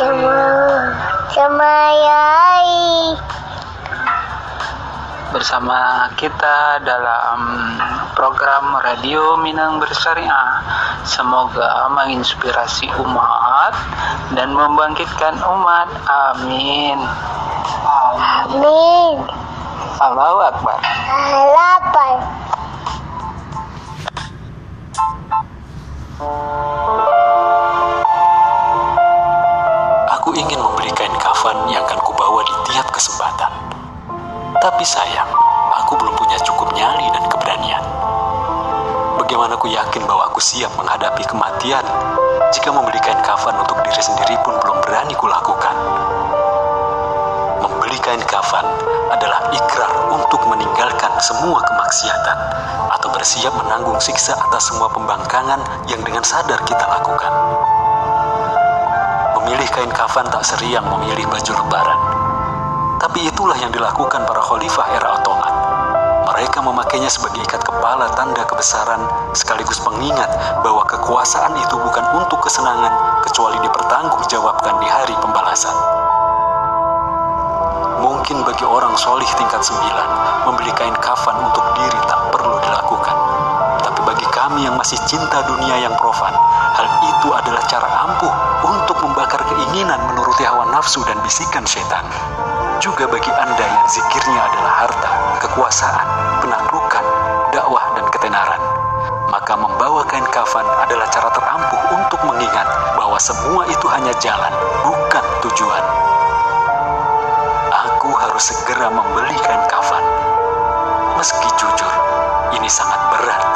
Cuma Cemayai bersama kita dalam program Radio Minang Bersyariah. Semoga menginspirasi umat dan membangkitkan umat. Amin. Amin Allahu Akbar. Halapan Aku ingin membeli kain kafan yang akan kubawa di tiap kesempatan. Tapi sayang, aku belum punya cukup nyali dan keberanian. Bagaimana aku yakin bahwa aku siap menghadapi kematian jika membeli kain kafan untuk diri sendiri pun belum berani kulakukan. Membeli kain kafan adalah ikrar untuk meninggalkan semua kemaksiatan atau bersiap menanggung siksa atas semua pembangkangan yang dengan sadar kita lakukan. Memilih kain kafan tak seriang memilih baju lebaran. Tapi itulah yang dilakukan para khalifah era Ottoman. Mereka memakainya sebagai ikat kepala tanda kebesaran sekaligus pengingat bahwa kekuasaan itu bukan untuk kesenangan kecuali dipertanggungjawabkan di hari pembalasan. Mungkin bagi orang solih tingkat sembilan, membeli kain kafan untuk diri tak perlu dilakukan. Tapi bagi kami yang masih cinta dunia yang profan, hal itu adalah cara ampuh nafsu dan bisikan setan. Juga bagi Anda yang zikirnya adalah harta, kekuasaan, penaklukan, dakwah, dan ketenaran. Maka membawa kain kafan adalah cara terampuh untuk mengingat bahwa semua itu hanya jalan, bukan tujuan. Aku harus segera membeli kain kafan. Meski jujur, ini sangat berat.